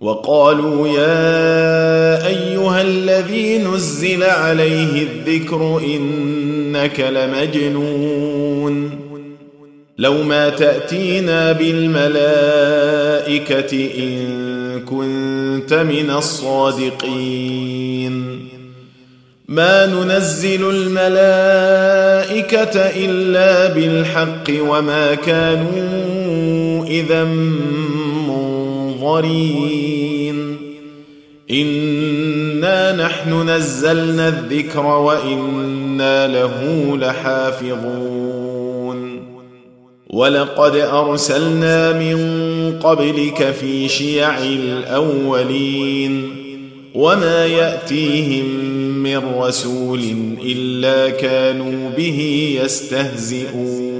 وقالوا يا أيها الذي نزل عليه الذكر إنك لمجنون. لو ما تأتينا بالملائكة إن كنت من الصادقين. ما ننزل الملائكة إلا بالحق وما كانوا إذا منظرين انا نحن نزلنا الذكر وأنا له لحافظون. ولقد ارسلنا من قبلك في شيع الاولين. وما ياتيهم من رسول الا كانوا به يستهزئون.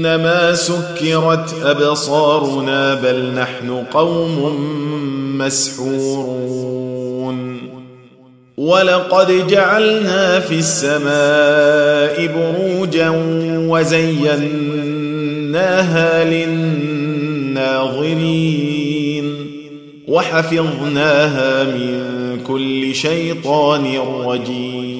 إنما سكرت أبصارنا بل نحن قوم مسحورون. ولقد جعلنا في السماء بروجا وزيناها للناظرين. وحفظناها من كل شيطان رجيم.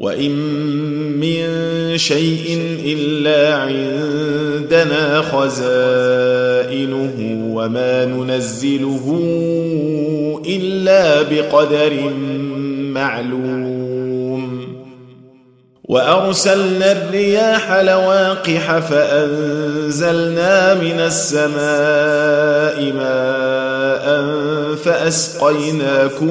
وإن من شيء إلا عندنا خزائنه وما ننزله إلا بقدر معلوم. وأرسلنا الرياح لواقح فأنزلنا من السماء ماء فأسقيناكموه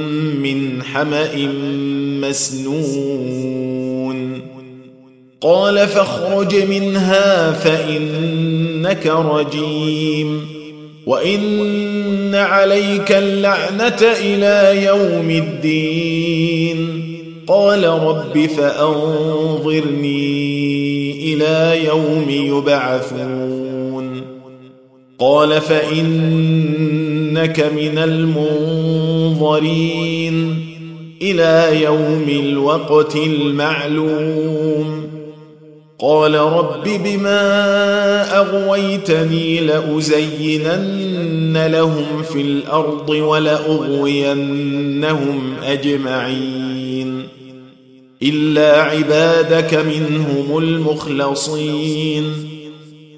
من حمأ مسنون. قال فاخرج منها فإنك رجيم. وإن عليك اللعنة إلى يوم الدين. قال رب فأنظرني إلى يوم يبعثون. قال فانك من المنظرين إلى يوم الوقت المعلوم. قال رب بما أغويتني لأزينن لهم في الأرض ولأغوينهم أجمعين. إلا عبادك منهم المخلصين.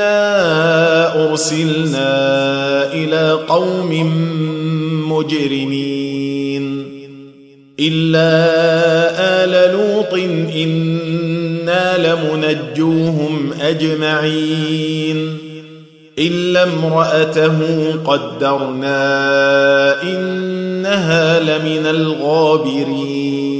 انا ارسلنا إلى قوم مجرمين الا ال لوط أنا لمنجوهم اجمعين الا امراته قدرنا انها لمن الغابرين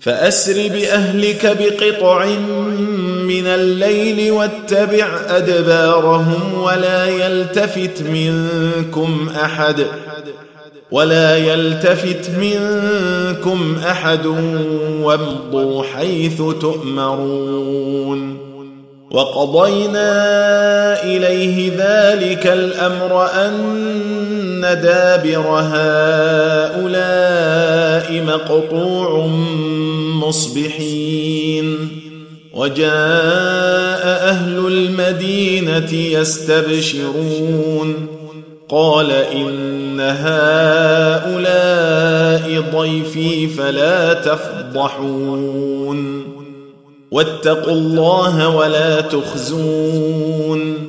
فأسر بأهلك بقطع من الليل واتبع أدبارهم ولا يلتفت منكم أحد ولا يلتفت منكم أحد وامضوا حيث تؤمرون وقضينا إليه ذلك الأمر ان دابر هؤلاء مقطوع مصبحين وجاء أهل المدينة يستبشرون قال إن هؤلاء ضيفي فلا تفضحون واتقوا الله ولا تخزون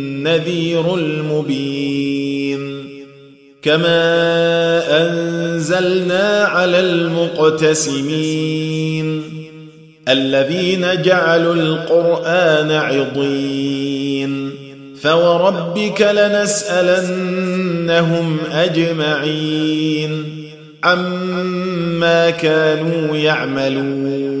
النذير المبين. كما أنزلنا على المقتسمين. الذين جعلوا القرآن عضين. فوربك لنسألنهم أجمعين. عما كانوا يعملون.